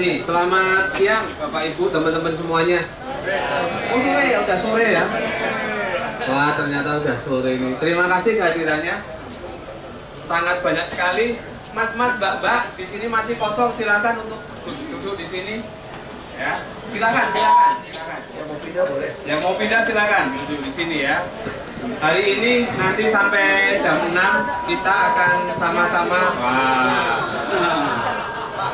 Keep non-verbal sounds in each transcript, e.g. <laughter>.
kasih. Selamat siang Bapak Ibu, teman-teman semuanya. Oh sore ya, udah sore ya. Wah ternyata udah sore ini. Terima kasih kehadirannya. Sangat banyak sekali. Mas-mas, mbak-mbak, di sini masih kosong. Silakan untuk duduk di sini. Ya, silakan, silakan, silakan. Yang mau pindah boleh. Yang mau pindah silakan duduk di sini ya. Hari ini nanti sampai jam 6 kita akan sama-sama wah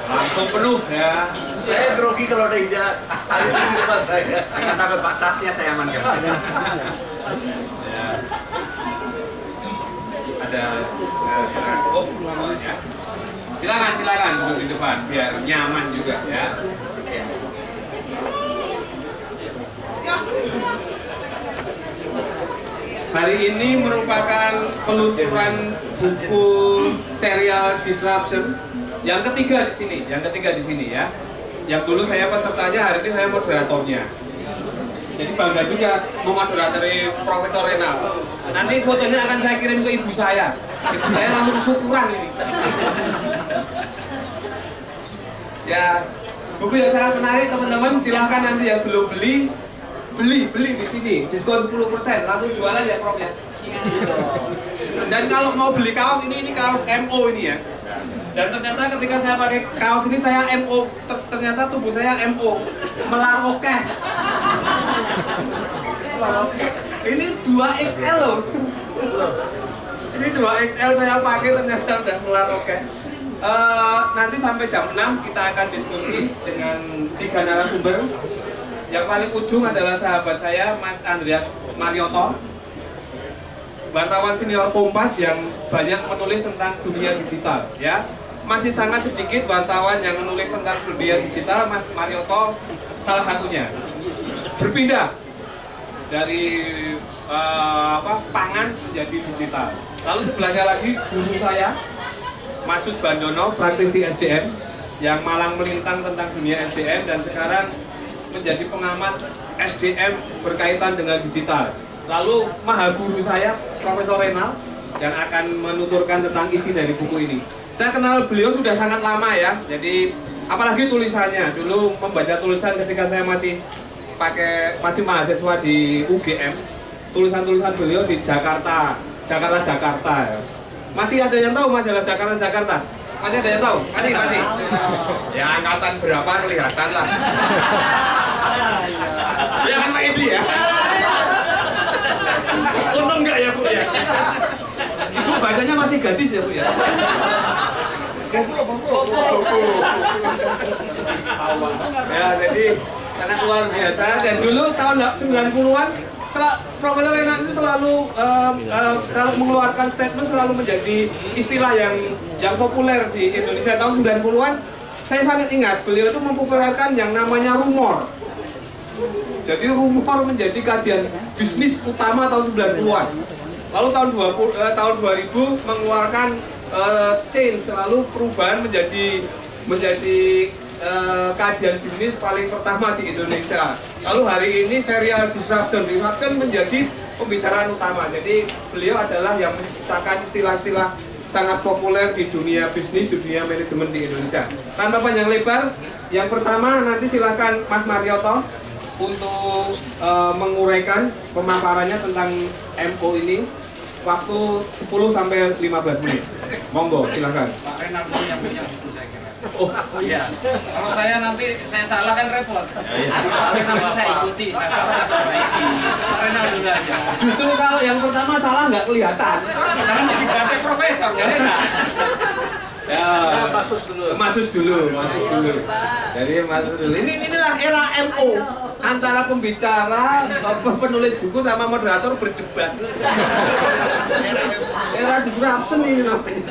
langsung penuh ya. Saya grogi kalau ada ide air di depan saya. Jangan takut Pak, tasnya saya amankan. Ya. Ada eh, oh, ya. Silakan, silakan duduk di depan biar nyaman juga ya. Hari ini merupakan peluncuran buku serial Disruption yang ketiga di sini, yang ketiga di sini ya. Yang dulu saya pesertanya, hari ini saya moderatornya. Jadi bangga juga memoderatori Profesor Renal. Nanti fotonya akan saya kirim ke ibu saya. Ibu saya langsung syukuran ini. ya, buku yang sangat menarik teman-teman. Silahkan nanti yang belum beli, beli beli di sini diskon 10% langsung jualan ya Prof ya. Dan kalau mau beli kaos ini ini kaos MO ini ya. Dan ternyata ketika saya pakai kaos ini saya MO, Ter- ternyata tubuh saya MO, melar oke. Ini 2XL loh. Ini 2XL saya pakai ternyata udah melar oke. Eh, nanti sampai jam 6 kita akan diskusi dengan tiga narasumber. Yang paling ujung adalah sahabat saya Mas Andreas Marioto wartawan senior Kompas yang banyak menulis tentang dunia digital ya masih sangat sedikit wartawan yang menulis tentang dunia digital Mas Marioto salah satunya berpindah dari eh, apa pangan menjadi digital lalu sebelahnya lagi guru saya Masus Bandono praktisi SDM yang malang melintang tentang dunia SDM dan sekarang menjadi pengamat SDM berkaitan dengan digital. Lalu maha guru saya, Profesor Renal, yang akan menuturkan tentang isi dari buku ini. Saya kenal beliau sudah sangat lama ya, jadi apalagi tulisannya. Dulu membaca tulisan ketika saya masih pakai masih mahasiswa di UGM, tulisan-tulisan beliau di Jakarta, Jakarta Jakarta. Ya. Masih ada yang tahu majalah Jakarta Jakarta? Masih ada yang tahu? Masih masih. Ya angkatan berapa kelihatan lah. Ya kan Pak ya. Untung enggak ya Bu ya. Ibu bacanya masih gadis ya Bu ya. Ya jadi sangat luar biasa. Dan dulu tahun 90-an sel- Profesor Renat itu selalu em, em, kalau mengeluarkan statement selalu menjadi istilah yang yang populer di Indonesia. Tahun 90-an saya sangat ingat beliau itu mempopulerkan yang namanya rumor. Jadi rumor menjadi kajian bisnis utama tahun 90-an. Lalu tahun 20, eh, tahun 2000 mengeluarkan eh, change selalu perubahan menjadi menjadi eh, kajian bisnis paling pertama di Indonesia. Lalu hari ini serial disruption disruption menjadi pembicaraan utama. Jadi beliau adalah yang menciptakan istilah-istilah sangat populer di dunia bisnis, dunia manajemen di Indonesia. Tanpa panjang lebar, yang pertama nanti silakan Mas Marioto untuk eh, menguraikan pemaparannya tentang MO ini waktu 10 sampai 15 menit. Monggo, silakan. Pak Renaldo yang punya buku saya kira. Oh, Iya. Kalau saya nanti saya salah kan repot. Pak Renaldo saya ikuti, saya salah saya perbaiki. Pak Renaldo dulu aja. justru kalau yang pertama salah nggak kelihatan. Karena jadi berarti profesor, jadi enak. Ya, Masus dulu. Masus dulu, masus dulu. Jadi masus dulu. Ini inilah era MO antara pembicara, pe- penulis buku sama moderator berdebat. Era disruption ini namanya.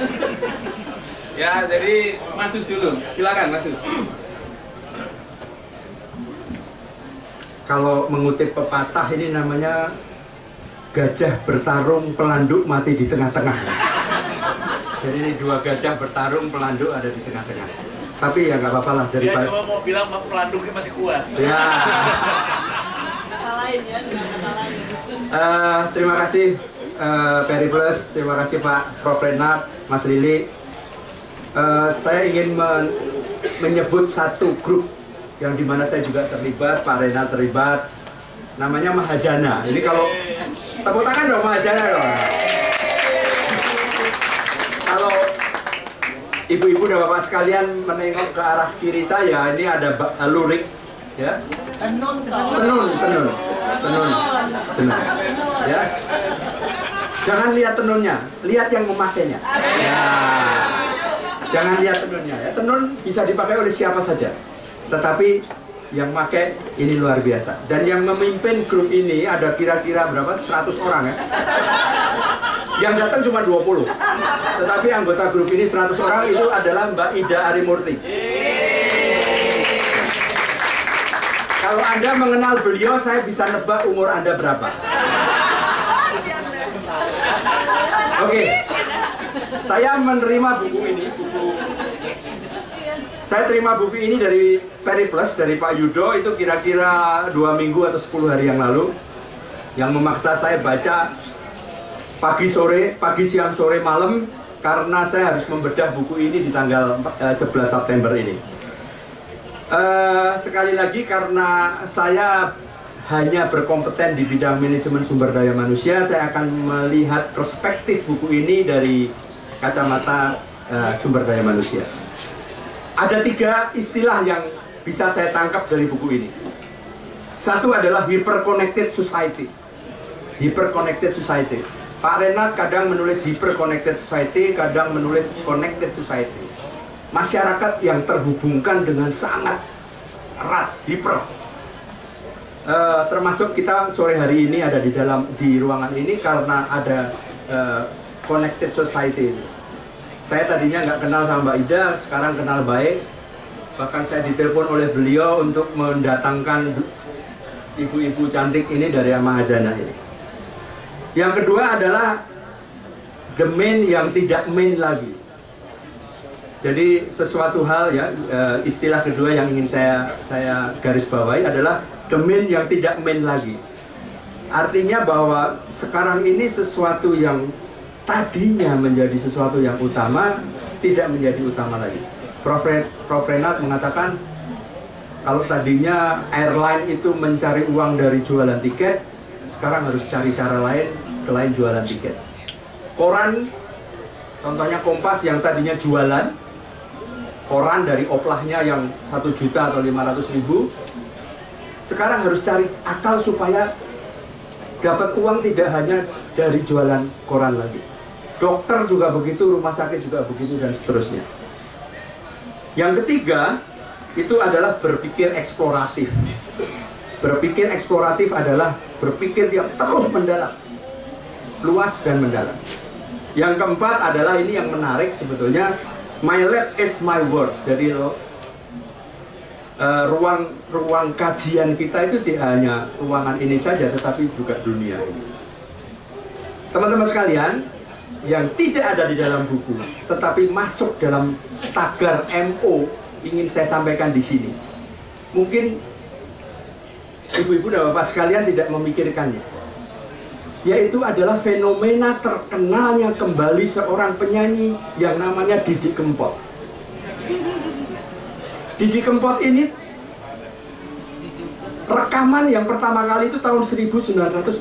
Ya, jadi Masus dulu. Silakan Masus. kalau mengutip pepatah ini namanya gajah bertarung pelanduk mati di tengah-tengah. Jadi ini dua gajah bertarung pelanduk ada di tengah-tengah. Tapi ya nggak apa-apa lah Dia daripada. cuma mau bilang pelanduknya masih kuat. Ya. Eh, terima kasih eh, Peri Plus, terima kasih Pak Prof Renat, Mas Lili. Eh, saya ingin men- menyebut satu grup yang di mana saya juga terlibat, Pak Rena terlibat, namanya Mahajana. Ini kalau tepuk tangan dong Mahajana dong. Kalau ibu-ibu dan bapak sekalian menengok ke arah kiri saya, ini ada ba- lurik, ya. Tenun, tenun, tenun, tenun, ya. Jangan lihat tenunnya, lihat yang memakainya. Ya. Jangan lihat tenunnya ya. Tenun bisa dipakai oleh siapa saja. Tetapi yang pakai ini luar biasa. Dan yang memimpin grup ini ada kira-kira berapa? 100 orang ya. Yang datang cuma 20. Tetapi anggota grup ini 100 orang itu adalah Mbak Ida Arimurti. Kalau Anda mengenal beliau, saya bisa nebak umur Anda berapa. Oke. Saya menerima buku ini, buku saya terima buku ini dari Periplus dari Pak Yudo itu kira-kira dua minggu atau 10 hari yang lalu yang memaksa saya baca pagi sore, pagi siang sore malam karena saya harus membedah buku ini di tanggal eh, 11 September ini. Eh, sekali lagi karena saya hanya berkompeten di bidang manajemen sumber daya manusia, saya akan melihat perspektif buku ini dari kacamata eh, sumber daya manusia. Ada tiga istilah yang bisa saya tangkap dari buku ini. Satu adalah hyperconnected society. Hyperconnected society. Pak Renat kadang menulis hyperconnected society, kadang menulis connected society. Masyarakat yang terhubungkan dengan sangat erat, hiper. Eh, termasuk kita sore hari ini ada di dalam di ruangan ini karena ada eh, connected society. Saya tadinya nggak kenal sama Mbak Ida, sekarang kenal baik. Bahkan saya ditelepon oleh beliau untuk mendatangkan ibu-ibu cantik ini dari Amahajana ini. Yang kedua adalah the main yang tidak main lagi. Jadi sesuatu hal ya eh, istilah kedua yang ingin saya saya garis bawahi adalah the main yang tidak main lagi. Artinya bahwa sekarang ini sesuatu yang tadinya menjadi sesuatu yang utama tidak menjadi utama lagi. Prof. Prof. Renat mengatakan kalau tadinya airline itu mencari uang dari jualan tiket, sekarang harus cari cara lain selain jualan tiket. Koran, contohnya Kompas yang tadinya jualan, koran dari oplahnya yang satu juta atau 500 ribu, sekarang harus cari akal supaya dapat uang tidak hanya dari jualan koran lagi. Dokter juga begitu, rumah sakit juga begitu dan seterusnya. Yang ketiga itu adalah berpikir eksploratif. Berpikir eksploratif adalah berpikir yang terus mendalam, luas dan mendalam. Yang keempat adalah ini yang menarik sebetulnya, my lab is my world. Jadi lo- eh, ruang ruang kajian kita itu tidak hanya ruangan ini saja, tetapi juga dunia ini. Teman-teman sekalian, yang tidak ada di dalam buku, tetapi masuk dalam tagar MO ingin saya sampaikan di sini. Mungkin ibu-ibu dan bapak sekalian tidak memikirkannya. Yaitu adalah fenomena terkenalnya kembali seorang penyanyi yang namanya Didi Kempot. Didi Kempot ini rekaman yang pertama kali itu tahun 1989.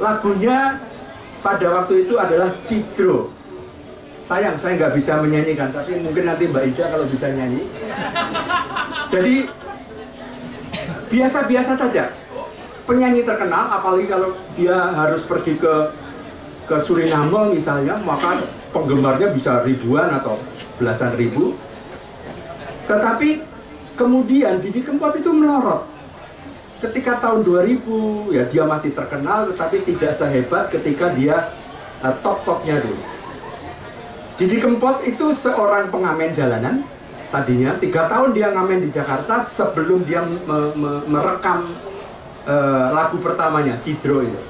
Lagunya pada waktu itu adalah Cidro. Sayang, saya nggak bisa menyanyikan, tapi mungkin nanti Mbak Ida kalau bisa nyanyi. Jadi biasa-biasa saja. Penyanyi terkenal, apalagi kalau dia harus pergi ke ke Suriname misalnya, maka penggemarnya bisa ribuan atau belasan ribu. Tetapi kemudian Didi Kempot itu melorot. Ketika tahun 2000 ya dia masih terkenal tetapi tidak sehebat ketika dia uh, top-topnya dulu. Didi Kempot itu seorang pengamen jalanan tadinya tiga tahun dia ngamen di Jakarta sebelum dia me- me- merekam uh, lagu pertamanya Cidro itu.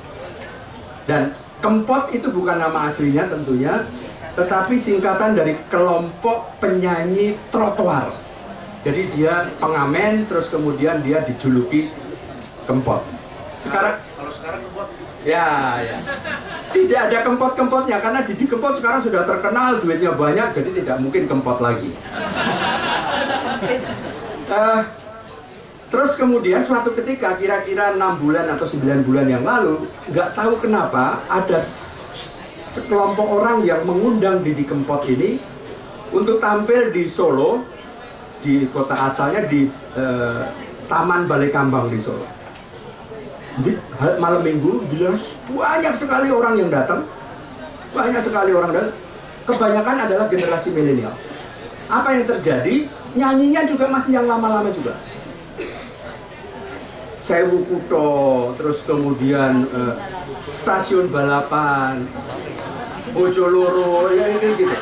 Dan Kempot itu bukan nama aslinya tentunya, tetapi singkatan dari kelompok penyanyi trotoar. Jadi dia pengamen, terus kemudian dia dijuluki Kempot. Sekarang kalau sekarang kebot Ya, ya. tidak ada kempot-kempotnya karena Didi Kempot sekarang sudah terkenal duitnya banyak jadi tidak mungkin kempot lagi <laughs> Eh, terus kemudian suatu ketika kira-kira enam bulan atau 9 bulan yang lalu nggak tahu kenapa ada sekelompok orang yang mengundang Didi Kempot ini untuk tampil di Solo di kota asalnya di eh, Taman Balai Kambang di Solo. Di malam minggu jelas banyak sekali orang yang datang. Banyak sekali orang datang. Kebanyakan adalah generasi milenial. Apa yang terjadi? Nyanyinya juga masih yang lama-lama juga Sewu Kuto terus kemudian eh, stasiun balapan Bojoloro ya kayak gitu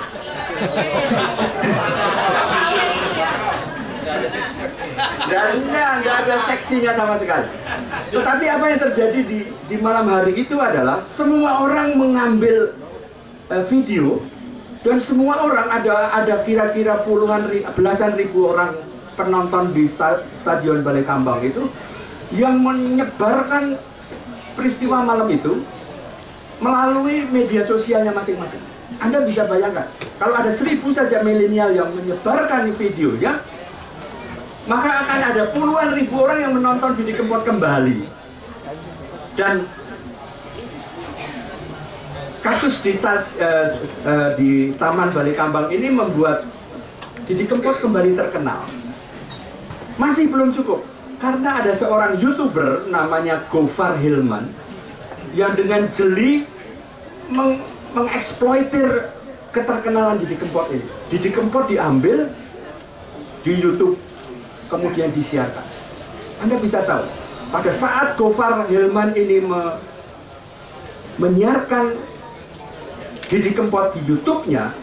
dan enggak ada seksinya sama sekali. Tetapi apa yang terjadi di, di malam hari itu adalah semua orang mengambil eh, video dan semua orang ada ada kira-kira puluhan belasan ribu orang penonton di sta- stadion Balai Kambang itu yang menyebarkan peristiwa malam itu melalui media sosialnya masing-masing. Anda bisa bayangkan, kalau ada seribu saja milenial yang menyebarkan videonya, maka akan ada puluhan ribu orang yang menonton Didi Kempot kembali. Dan kasus di, sta- eh, s- eh, di Taman Balai Kambang ini membuat Didi Kempot kembali terkenal. Masih belum cukup, karena ada seorang youtuber namanya Gofar Hilman yang dengan jeli meng- mengeksploitir keterkenalan Didi Kempot ini. Didi Kempot diambil di YouTube kemudian disiarkan. Anda bisa tahu, pada saat Gofar Hilman ini me- menyiarkan Didi Kempot di YouTube-nya,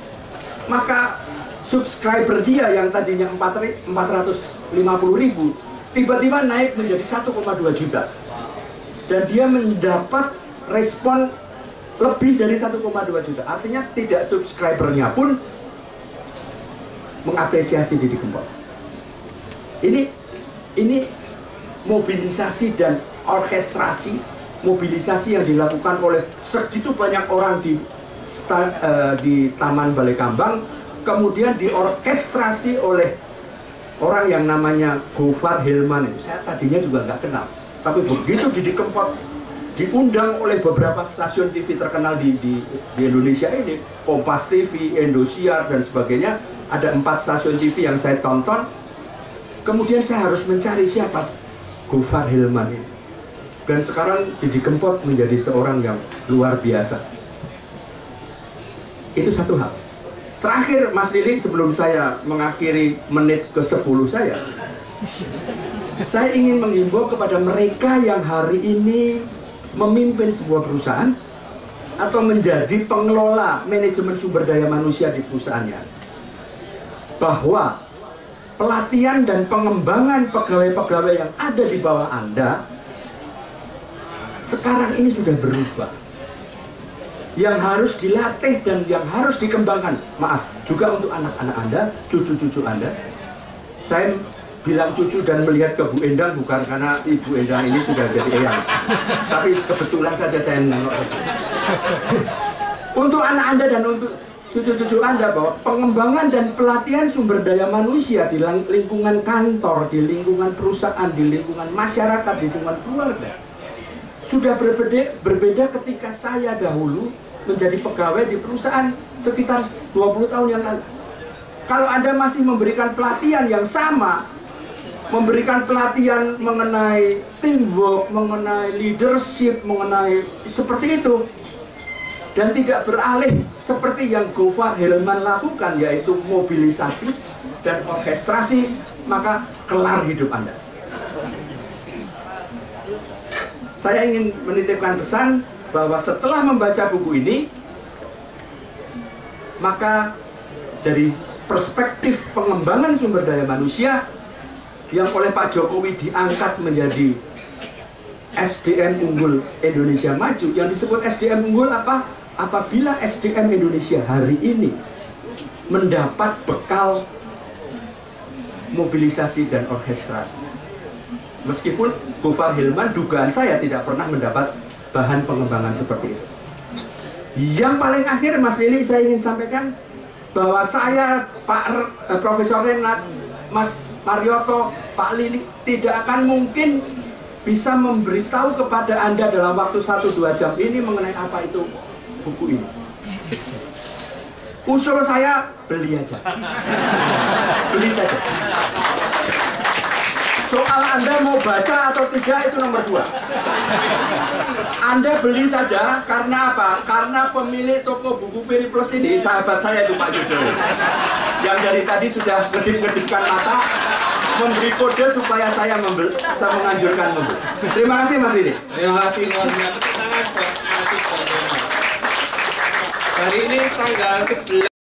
maka subscriber dia yang tadinya 450 ribu tiba-tiba naik menjadi 1,2 juta. Dan dia mendapat respon lebih dari 1,2 juta. Artinya tidak subscribernya pun mengapresiasi Didi Kempot ini ini mobilisasi dan orkestrasi mobilisasi yang dilakukan oleh segitu banyak orang di eh, di Taman Balai Kambang kemudian diorkestrasi oleh orang yang namanya Gofar Hilman itu saya tadinya juga nggak kenal. Tapi begitu Didi Kempot diundang oleh beberapa stasiun TV terkenal di, di, di Indonesia ini Kompas TV, Indosiar dan sebagainya ada empat stasiun TV yang saya tonton. Kemudian saya harus mencari siapa Gofar Hilman ini. Dan sekarang Didi Kempot menjadi seorang yang luar biasa. Itu satu hal terakhir Mas Lili sebelum saya mengakhiri menit ke 10 saya saya ingin menghimbau kepada mereka yang hari ini memimpin sebuah perusahaan atau menjadi pengelola manajemen sumber daya manusia di perusahaannya bahwa pelatihan dan pengembangan pegawai-pegawai yang ada di bawah Anda sekarang ini sudah berubah. Yang harus dilatih dan yang harus dikembangkan, maaf, juga untuk anak-anak Anda, cucu-cucu Anda. Saya bilang cucu dan melihat ke Bu Endang bukan karena Ibu Endang ini sudah jadi eyang. Tapi kebetulan saja saya nengok. Untuk anak Anda dan untuk cucu-cucu Anda bahwa pengembangan dan pelatihan sumber daya manusia di lingkungan kantor, di lingkungan perusahaan, di lingkungan masyarakat, di lingkungan keluarga sudah berbeda, berbeda ketika saya dahulu menjadi pegawai di perusahaan sekitar 20 tahun yang lalu. Kalau Anda masih memberikan pelatihan yang sama, memberikan pelatihan mengenai teamwork, mengenai leadership, mengenai seperti itu, dan tidak beralih seperti yang Gofar Helman lakukan, yaitu mobilisasi dan orkestrasi, maka kelar hidup Anda. Saya ingin menitipkan pesan bahwa setelah membaca buku ini, maka dari perspektif pengembangan sumber daya manusia yang oleh Pak Jokowi diangkat menjadi SDM unggul Indonesia maju. Yang disebut SDM unggul apa? Apabila SDM Indonesia hari ini mendapat bekal mobilisasi dan orkestrasi. Meskipun Gofar Hilman dugaan saya tidak pernah mendapat bahan pengembangan seperti itu. Yang paling akhir Mas Lili saya ingin sampaikan bahwa saya Pak R- eh, Profesor Renat, Mas Marioto, Pak Lili tidak akan mungkin bisa memberitahu kepada Anda dalam waktu 1-2 jam ini mengenai apa itu buku ini. Usul saya beli aja. beli saja. Soal Anda mau baca atau tidak itu nomor dua. Anda beli saja karena apa? Karena pemilik toko buku Piri Plus ini sahabat saya itu Pak Yudo. Yang dari tadi sudah ngedip-ngedipkan mata memberi kode supaya saya membeli, saya menganjurkan membeli. Terima kasih Mas Lili. Terima kasih Mas. Hari ini tanggal 11